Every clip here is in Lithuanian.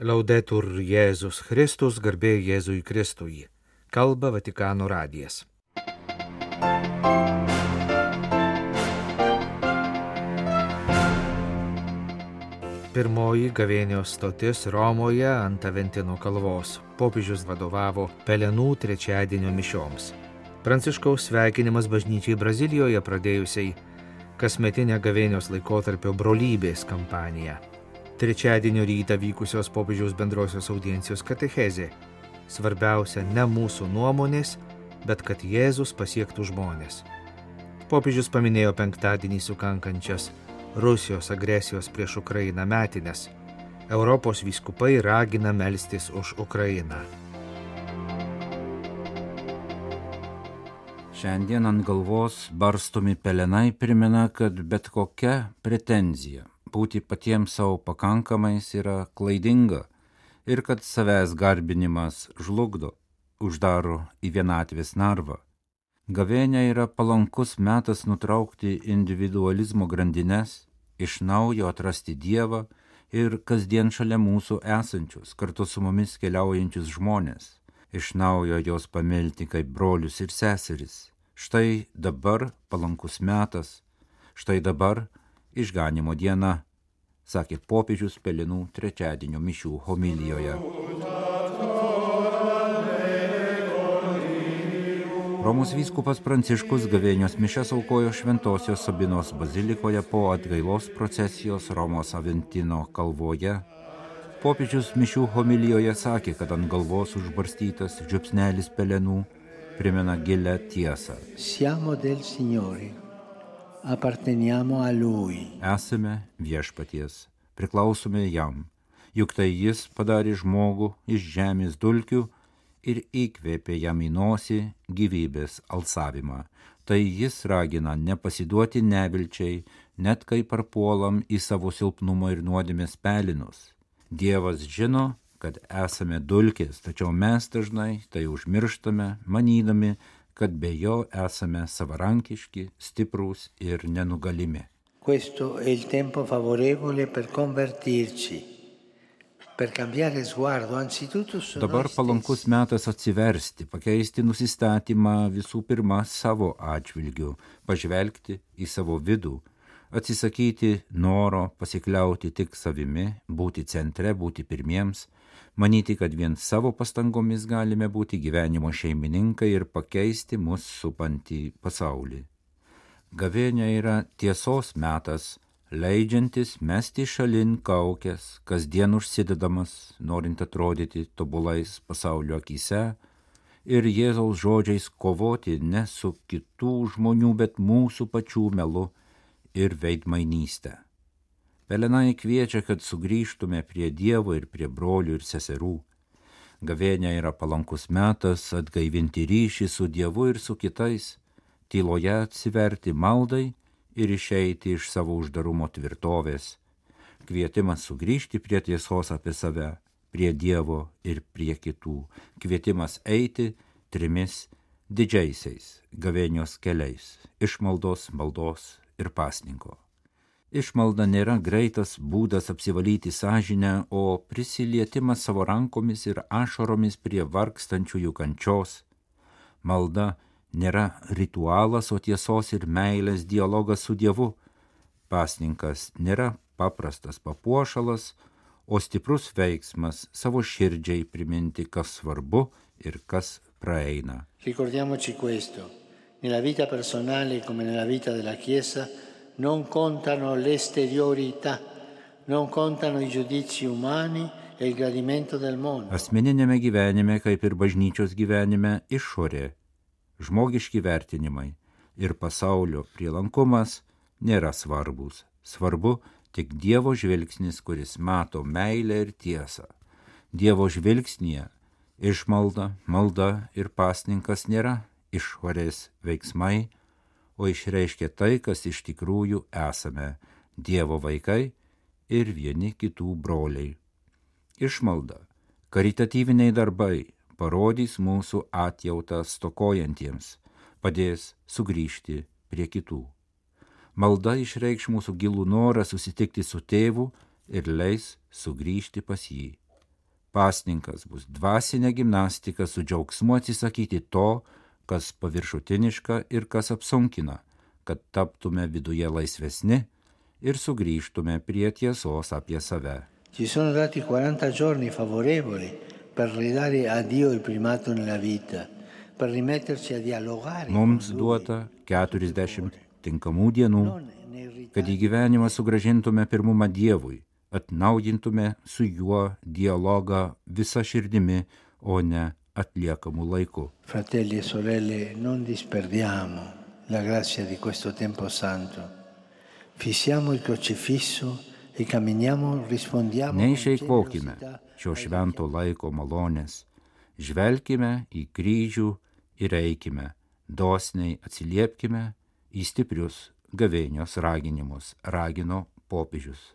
Laudetur Jėzus Kristus, garbė Jėzui Kristui. Kalba Vatikano radijas. Pirmoji gavėnios stotis Romoje ant Aventino kalvos. Popiežius vadovavo Pelenų trečiadienio mišioms. Pranciškaus sveikinimas bažnyčiai Brazilijoje pradėjusiai kasmetinę gavėnios laikotarpio brolybės kampaniją. Trečiadienio rytą vykusios popiežiaus bendrosios audiencijos katechezė. Svarbiausia ne mūsų nuomonės, bet kad Jėzus pasiektų žmonės. Popiežius paminėjo penktadienį sukankančias Rusijos agresijos prieš Ukrainą metinės. Europos vyskupai ragina melstis už Ukrainą. Šiandien ant galvos barstomi pelenai primena, kad bet kokia pretenzija būti patiems savo pakankamais yra klaidinga ir kad savęs garbinimas žlugdo, uždaro į vienatvės narvą. Gavėnė yra palankus metas nutraukti individualizmo grandines, iš naujo atrasti Dievą ir kasdien šalia mūsų esančius, kartu su mumis keliaujančius žmonės, iš naujo jos pamilti kaip brolius ir seseris. Štai dabar palankus metas, štai dabar išganimo diena, sakė popiežius Pelinų trečiadienio mišių homilijoje. Romos vyskupas Pranciškus gavėnios mišes aukojo Šventojios Sabinos bazilikoje po atgailos procesijos Romos Aventino kalvoje. Popiežius mišių homilijoje sakė, kad ant galvos užbarstytas džiupsnelis pelenų primena gilę tiesą. Siamo del Signore. Esame viešpaties, priklausome jam, juk tai jis padarė žmogų iš žemės dulkių ir įkvėpė jam į nosį gyvybės alsavimą. Tai jis ragina nepasiduoti nevilčiai, net kai parpuolam į savo silpnumo ir nuodėmės pelinus. Dievas žino, kad esame dulkės, tačiau mes dažnai tai užmirštame, manydami, kad be jo esame savarankiški, stiprūs ir nenugalimi. Questo è il tempo favorevole per convertirci, Dabar palankus metas atsiversti, pakeisti nusistatymą visų pirma savo atžvilgiu, pažvelgti į savo vidų, atsisakyti noro pasikliauti tik savimi, būti centre, būti pirmiems, manyti, kad vien savo pastangomis galime būti gyvenimo šeimininkai ir pakeisti mus supantį pasaulį. Gavėnė yra tiesos metas, leidžiantis mesti šalin kaukės, kasdien užsidedamas, norint atrodyti tobulais pasaulio akise ir Jėzaus žodžiais kovoti ne su kitų žmonių, bet mūsų pačių melu ir veidmainystę. Pelenai kviečia, kad sugrįžtume prie Dievo ir prie brolių ir seserų. Gavėnė yra palankus metas atgaivinti ryšį su Dievu ir su kitais, tyloje atsiverti maldai ir išeiti iš savo uždarumo tvirtovės. Kvietimas sugrįžti prie tiesos apie save, prie Dievo ir prie kitų. Kvietimas eiti trimis didžiaisiais gavėnios keliais - išmaldos, maldos ir pasninko. Išmalda nėra greitas būdas apsivalyti sąžinę, o prisilietimas savo rankomis ir ašaromis prie vargstančiųjų kančios. Malda nėra ritualas, o tiesos ir meilės dialogas su Dievu. Pasninkas nėra paprastas papuošalas, o stiprus veiksmas savo širdžiai priminti, kas svarbu ir kas praeina. Ricordiamoci questo, nella vita personale come nella vita della Chiesa non contano l'esteriorità, non contano i giudizi umani e il gradimento del mondo. Asmeninėme gyvenime, kaip ir bažnyčios gyvenime, išorė, žmogiški vertinimai ir pasaulio prielankumas nėra svarbus. Svarbu tik Dievo žvilgsnis, kuris mato meilę ir tiesą. Dievo žvilgsnėje išmalda, malda ir pasninkas nėra išorės veiksmai, o išreiškia tai, kas iš tikrųjų esame - Dievo vaikai ir vieni kitų broliai. Išmalda, karitatyviniai darbai parodys mūsų atjautą stokojantiems, padės sugrįžti prie kitų. Malda išreikš mūsų gilų norą susitikti su tėvu ir leis sugrįžti pas jį. Pasninkas bus dvasinė gimnastika su džiaugsmu atsisakyti to, kas paviršutiniška ir kas apsunkina, kad taptume viduje laisvesni ir sugrįžtume prie tiesos apie save. Ci sono dati 40 giorni favorevoli per ridare a Dio il primato nella vita, per rimetterci a dialogare. Mums duota 40 tinkamų dienų, kad į gyvenimą sugražintume pirmumą Dievui, atnaujintume su juo dialogą visą širdimi, o ne atliekamų laikų. Fratelli e sorelle, non disperdiamo la grazia di questo tempo santo. Fissiamo il crocifisso e camminiamo, rispondiamo. Neišeikvokime šio švento laiko malonės, žvelkime į kryžių ir eikime, dosniai atsiliepkime į stiprius gavėnios raginimus, ragino popiežius.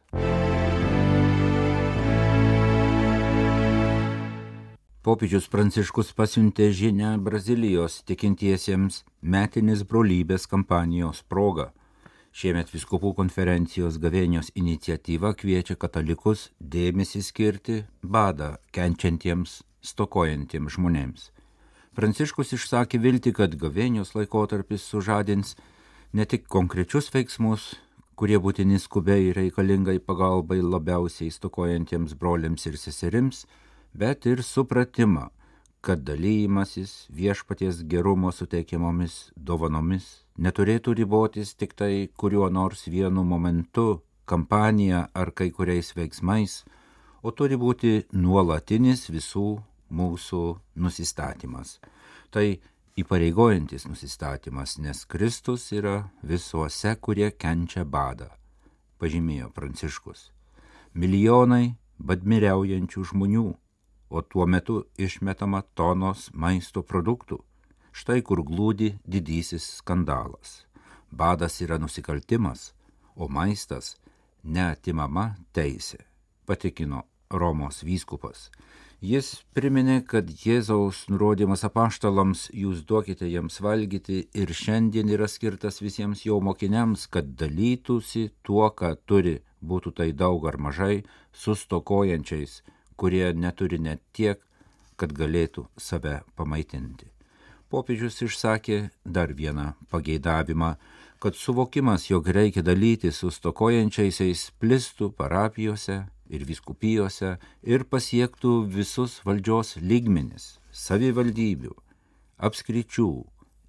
Popiežius Pranciškus pasiuntė žinę Brazilijos tikintiesiems metinis brolybės kampanijos proga. Šiemet viskupų konferencijos gavėnios iniciatyva kviečia katalikus dėmesį skirti badą kenčiantiems, stokojantiems žmonėms. Pranciškus išsakė vilti, kad gavėnios laikotarpis sužadins ne tik konkrečius veiksmus, kurie būtini skubiai reikalingai pagalbai labiausiai stokojantiems broliams ir seserims, bet ir supratimą, kad dalymasis viešpaties gerumo suteikiamomis dovanomis neturėtų ribotis tik tai kuriuo nors vienu momentu, kampanija ar kai kuriais veiksmais, o turi būti nuolatinis visų mūsų nusistatymas. Tai įpareigojantis nusistatymas, nes Kristus yra visuose, kurie kenčia badą, pažymėjo Pranciškus. Milijonai badmiriaujančių žmonių o tuo metu išmetama tonos maisto produktų. Štai kur glūdi didysis skandalas. Badas yra nusikaltimas, o maistas neatimama teisė, patikino Romos vyskupas. Jis priminė, kad Jėzaus nurodymas apaštalams jūs duokite jiems valgyti ir šiandien yra skirtas visiems jo mokiniams, kad dalytųsi tuo, ką turi, būtų tai daug ar mažai, su stokojančiais, kurie neturi net tiek, kad galėtų save pamaitinti. Popiežius išsakė dar vieną pageidavimą, kad suvokimas, jog reikia dalyti su stokojančiaisiais, plistų parapijose ir viskupijose ir pasiektų visus valdžios lygmenis - savivaldybių, apskričių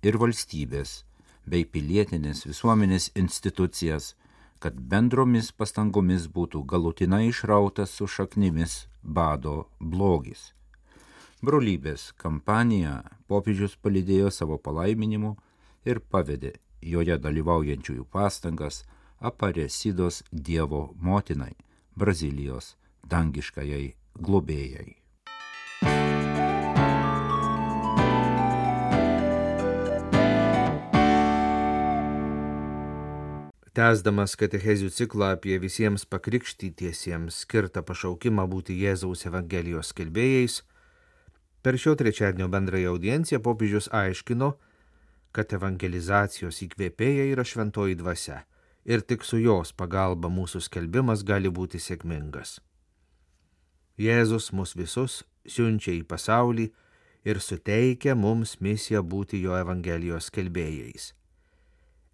ir valstybės bei pilietinės visuomenės institucijas, kad bendromis pastangomis būtų galutinai išrautas su šaknimis bado blogis. Brolybės kampaniją popiežius palydėjo savo palaiminimu ir pavedė joje dalyvaujančiųjų pastangas aparesidos Dievo motinai, Brazilijos dangiškajai globėjai. Tęsdamas katechezių ciklą apie visiems pakrikštytiesiems skirtą pašaukimą būti Jėzaus Evangelijos skelbėjais, per šio trečiadienio bendrąją audienciją popiežius aiškino, kad evangelizacijos įkvėpėja yra šventoji dvasia ir tik su jos pagalba mūsų skelbimas gali būti sėkmingas. Jėzus mus visus siunčia į pasaulį ir suteikia mums misiją būti jo Evangelijos skelbėjais.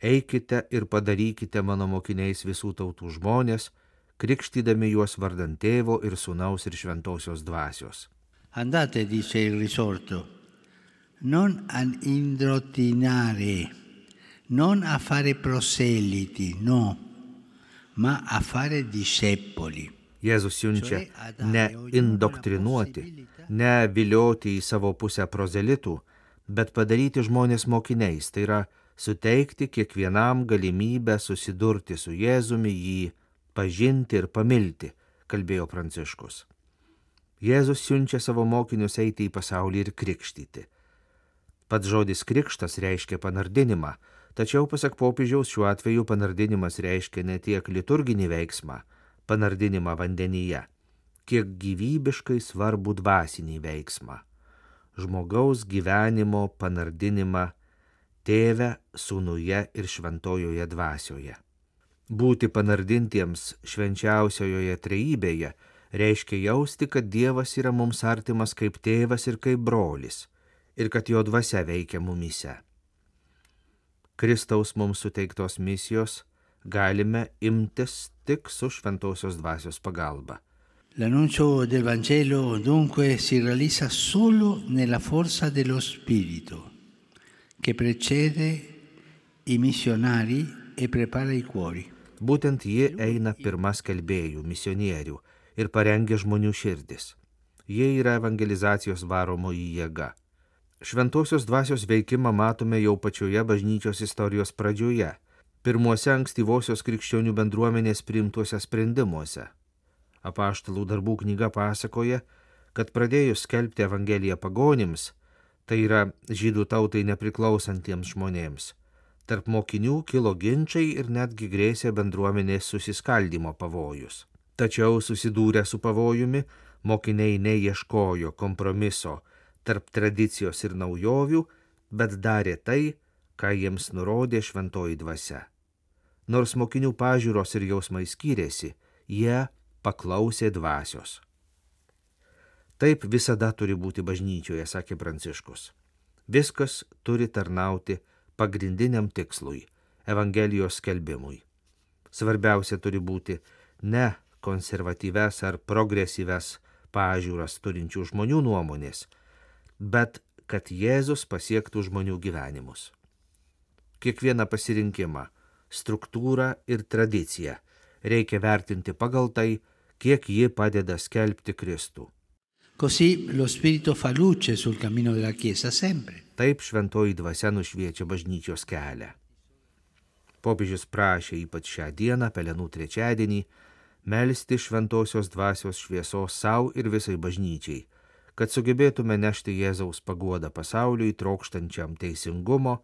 Eikite ir padarykite mano mokiniais visų tautų žmonės, krikštydami juos vardant tėvo ir sunaus ir šventosios dvasios. Andate, dice il risorto, non a indrottinare, non a fare proseliti, no, ma a fare discepoli. Jėzus siunčia ne indoktrinuoti, ne vilioti į savo pusę prozelitų, bet padaryti žmonės mokiniais, tai yra suteikti kiekvienam galimybę susidurti su Jėzumi, jį pažinti ir pamilti, kalbėjo Pranciškus. Jėzus siunčia savo mokinius eiti į pasaulį ir krikštyti. Pats žodis krikštas reiškia panardinimą, tačiau pasak popiežiaus šiuo atveju panardinimas reiškia ne tiek liturginį veiksmą, panardinimą vandenyje, kiek gyvybiškai svarbų dvasinį veiksmą - žmogaus gyvenimo panardinimą tėve, sūnuje ir šventojoje dvasioje. Būti panardintiems švenčiausiojoje trejybėje reiškia jausti, kad Dievas yra mums artimas kaip tėvas ir kaip brolis, ir kad jo dvasia veikia mumise. Kristaus mums suteiktos misijos galime imtis tik su šventosios dvasios pagalba. L'annuncio del Vangelo dunque si realizza solo nella forza dello Spirito che precede i missionari e prepara i cuori. Būtent ji eina pirmas kalbėjų, misionierių ir parengia žmonių širdis. Jie yra evangelizacijos varomoji jėga. Šventosios dvasios veikimą matome jau pačioje bažnyčios istorijos pradžioje, pirmuose ankstyvosios krikščionių bendruomenės priimtuose sprendimuose. Apaštalų darbų knyga pasakoja, kad pradėjus skelbti Evangeliją pagonims, tai yra žydų tautai nepriklausantiems žmonėms, tarp mokinių kilo ginčiai ir netgi grėsė bendruomenės susiskaldimo pavojus. Tačiau susidūrę su pavojumi, mokiniai neieškojo kompromiso tarp tradicijos ir naujovių, bet darė tai, ką jiems nurodė šventoji dvasia. Nors mokinių pažiūros ir jausmai skyrėsi, jie paklausė dvasios. Taip visada turi būti bažnyčioje, sakė Pranciškus. Viskas turi tarnauti pagrindiniam tikslui - Evangelijos skelbimui. Svarbiausia turi būti ne konservatyves ar progresyves pažiūras turinčių žmonių nuomonės, bet kad Jėzus pasiektų žmonių gyvenimus. Kiekvieną pasirinkimą, struktūrą ir tradiciją reikia vertinti pagal tai, kiek ji padeda skelbti Kristų. Così lo Spirito fa luce sul cammino della Chiesa sempre. Taip šventoji dvasia nušviečia bažnyčios kelią. Popiežius prašė ypač šią dieną, pelenų trečiadienį, melstį šventosios dvasios šviesos savo ir visai bažnyčiai, kad sugebėtume nešti Jėzaus paguodą pasauliui trokštančiam teisingumo,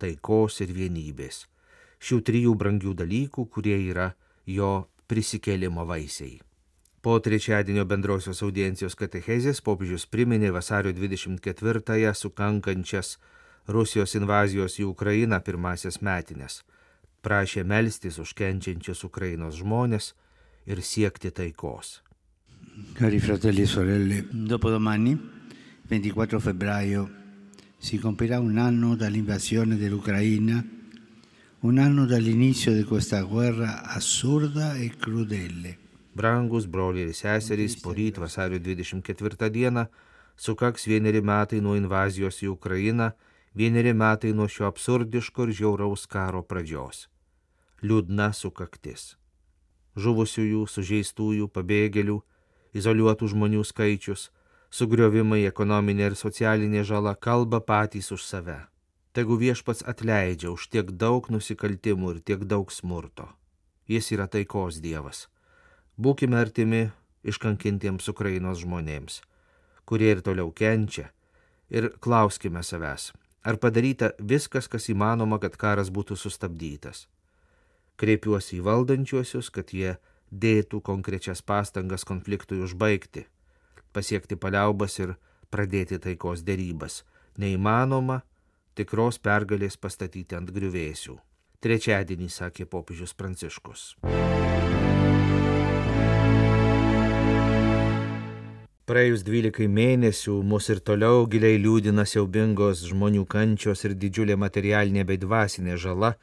taikos ir vienybės. Šių trijų brangių dalykų, kurie yra jo prisikėlimo vaisiai. Po trečiadienio bendrosios audiencijos katechezės popiežius priminė vasario 24-ąją sukankančias Rusijos invazijos į Ukrainą pirmasias metinės, prašė melstis už kenčiančius Ukrainos žmonės ir siekti taikos. Cari fratelli e sorelle, dopodomani, 24 febbraio, si compirà un anno dall'invasione dell'Ucraina, un anno dall'inizio di questa guerra assurda e crudele. Brangus broliai ir seserys, poryt vasario 24 dieną sukaks vieneri metai nuo invazijos į Ukrainą, vieneri metai nuo šio absurdiško ir žiauraus karo pradžios. Liūdna sukaktis. Žuvusiųjų, sužeistųjų, pabėgėlių, izoliuotų žmonių skaičius, sugriovimai, ekonominė ir socialinė žala kalba patys už save. Tegu viešpats atleidžia už tiek daug nusikaltimų ir tiek daug smurto. Jis yra taikos dievas. Būkime artimi iškankintiems Ukrainos žmonėms, kurie ir toliau kenčia, ir klauskime savęs, ar padaryta viskas, kas įmanoma, kad karas būtų sustabdytas. Kreipiuosi į valdančiuosius, kad jie dėtų konkrečias pastangas konfliktui užbaigti, pasiekti paliaubas ir pradėti taikos dėrybas. Neįmanoma tikros pergalės pastatyti ant griuvėsių. Trečiadienį sakė popiežius Pranciškus. Praėjus 12 mėnesių mus ir toliau giliai liūdina siaubingos žmonių kančios ir didžiulė materialinė bei dvasinė žala,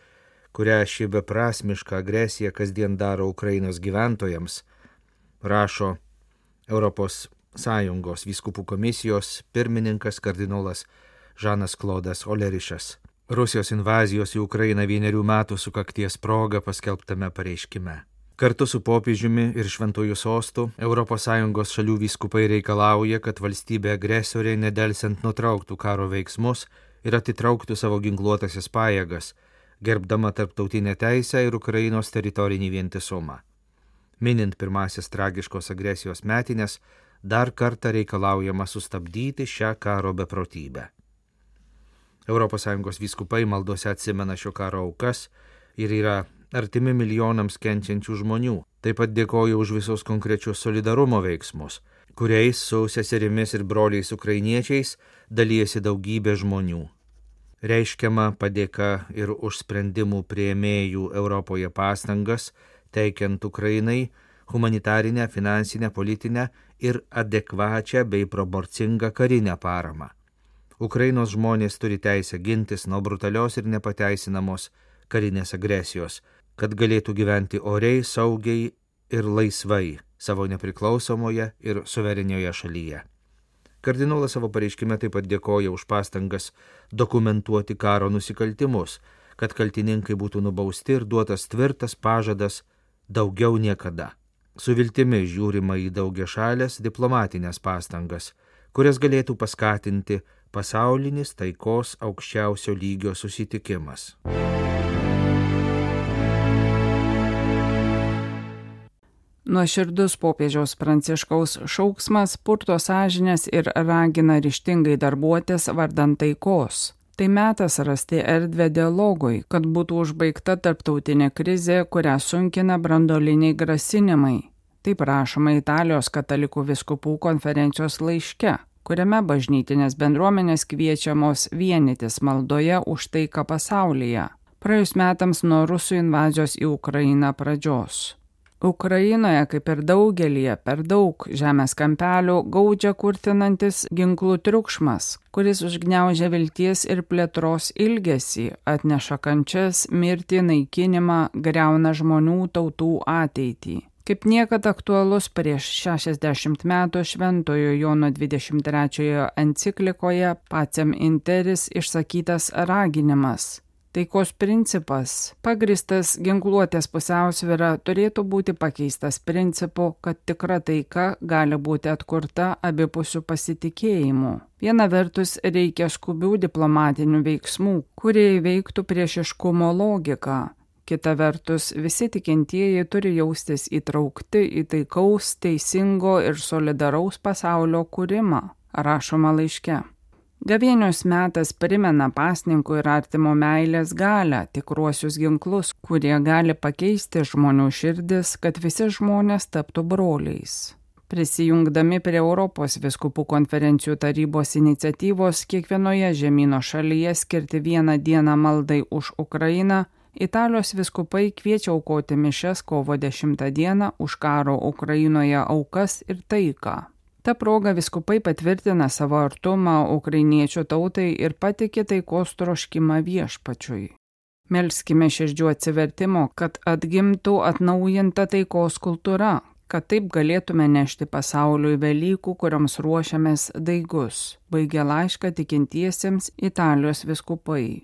kurią ši beprasmiška agresija kasdien daro Ukrainos gyventojams, rašo Europos Sąjungos vyskupų komisijos pirmininkas kardinolas Žanas Klodas Olerišas. Rusijos invazijos į Ukrainą vienerių metų sukakties proga paskelbtame pareiškime. Kartu su popiežiumi ir šventųjų sostų ES šalių vyskupai reikalauja, kad valstybė agresorė nedelsiant nutrauktų karo veiksmus ir atitrauktų savo ginkluotasias pajėgas, gerbdama tarptautinę teisę ir Ukrainos teritorinį vientisumą. Minint pirmasis tragiškos agresijos metinės, dar kartą reikalaujama sustabdyti šią karo beprotybę. ES vyskupai maldose atsimena šio karo aukas ir yra artimi milijonams kenčiančių žmonių. Taip pat dėkoju už visus konkrečius solidarumo veiksmus, kuriais su seserimis ir broliais ukrainiečiais dalyjasi daugybė žmonių reiškiama padėka ir už sprendimų prieimėjų Europoje pastangas, teikiant Ukrainai humanitarinę, finansinę, politinę ir adekvačią bei proporcingą karinę paramą. Ukrainos žmonės turi teisę gintis nuo brutalios ir nepateisinamos karinės agresijos, kad galėtų gyventi oriai, saugiai ir laisvai savo nepriklausomoje ir suverenioje šalyje. Kardinolas savo pareiškime taip pat dėkoja už pastangas dokumentuoti karo nusikaltimus, kad kaltininkai būtų nubausti ir duotas tvirtas pažadas daugiau niekada. Su viltimi žiūrima į daugia šalės diplomatinės pastangas, kurias galėtų paskatinti pasaulinis taikos aukščiausio lygio susitikimas. Nuoširdus popiežiaus pranciškaus šauksmas purto sąžinės ir ragina ryštingai darbuotis vardant taikos. Tai metas rasti erdvę dialogui, kad būtų užbaigta tarptautinė krizė, kurią sunkina brandoliniai grasinimai. Taip rašoma Italijos katalikų viskupų konferencijos laiške, kuriame bažnytinės bendruomenės kviečiamos vienytis maldoje už taiką pasaulyje, praėjus metams nuo rusų invazijos į Ukrainą pradžios. Ukrainoje, kaip ir daugelie, per daug žemės kampelių gaudžia kurtinantis ginklų triukšmas, kuris užgneužia vilties ir plėtros ilgesį, atneša kančias, mirtį, naikinimą, greuna žmonių tautų ateitį. Kaip niekad aktualus prieš 60 metų Šventojo Jono 23 enciklikoje Pacem Interis išsakytas raginimas Taikos principas, pagristas ginkluotės pusiausvėra, turėtų būti pakeistas principu, kad tikra taika gali būti atkurta abipusių pasitikėjimų. Viena vertus reikia skubių diplomatinių veiksmų, kurie įveiktų priešiškumo logiką. Kita vertus, visi tikintieji turi jaustis įtraukti į taikaus, teisingo ir solidaraus pasaulio kūrimą, rašoma laiške. Gavėnios metas primena pasninkų ir artimo meilės galę, tikruosius ginklus, kurie gali pakeisti žmonių širdis, kad visi žmonės taptų broliais. Prisijungdami prie Europos viskupų konferencijų tarybos iniciatyvos kiekvienoje žemynų šalyje skirti vieną dieną maldai už Ukrainą, Italijos viskupai kviečia aukoti mišes kovo 10 dieną už karo Ukrainoje aukas ir taiką. Ta proga viskupai patvirtina savo artumą ukrainiečių tautai ir patikė taikos troškimą viešpačiui. Melskime širdžių atsivertimo, kad atgimtų atnaujinta taikos kultūra, kad taip galėtume nešti pasauliui Velykų, kurioms ruošiamės daigus, baigė laišką tikintiesiems Italijos viskupai.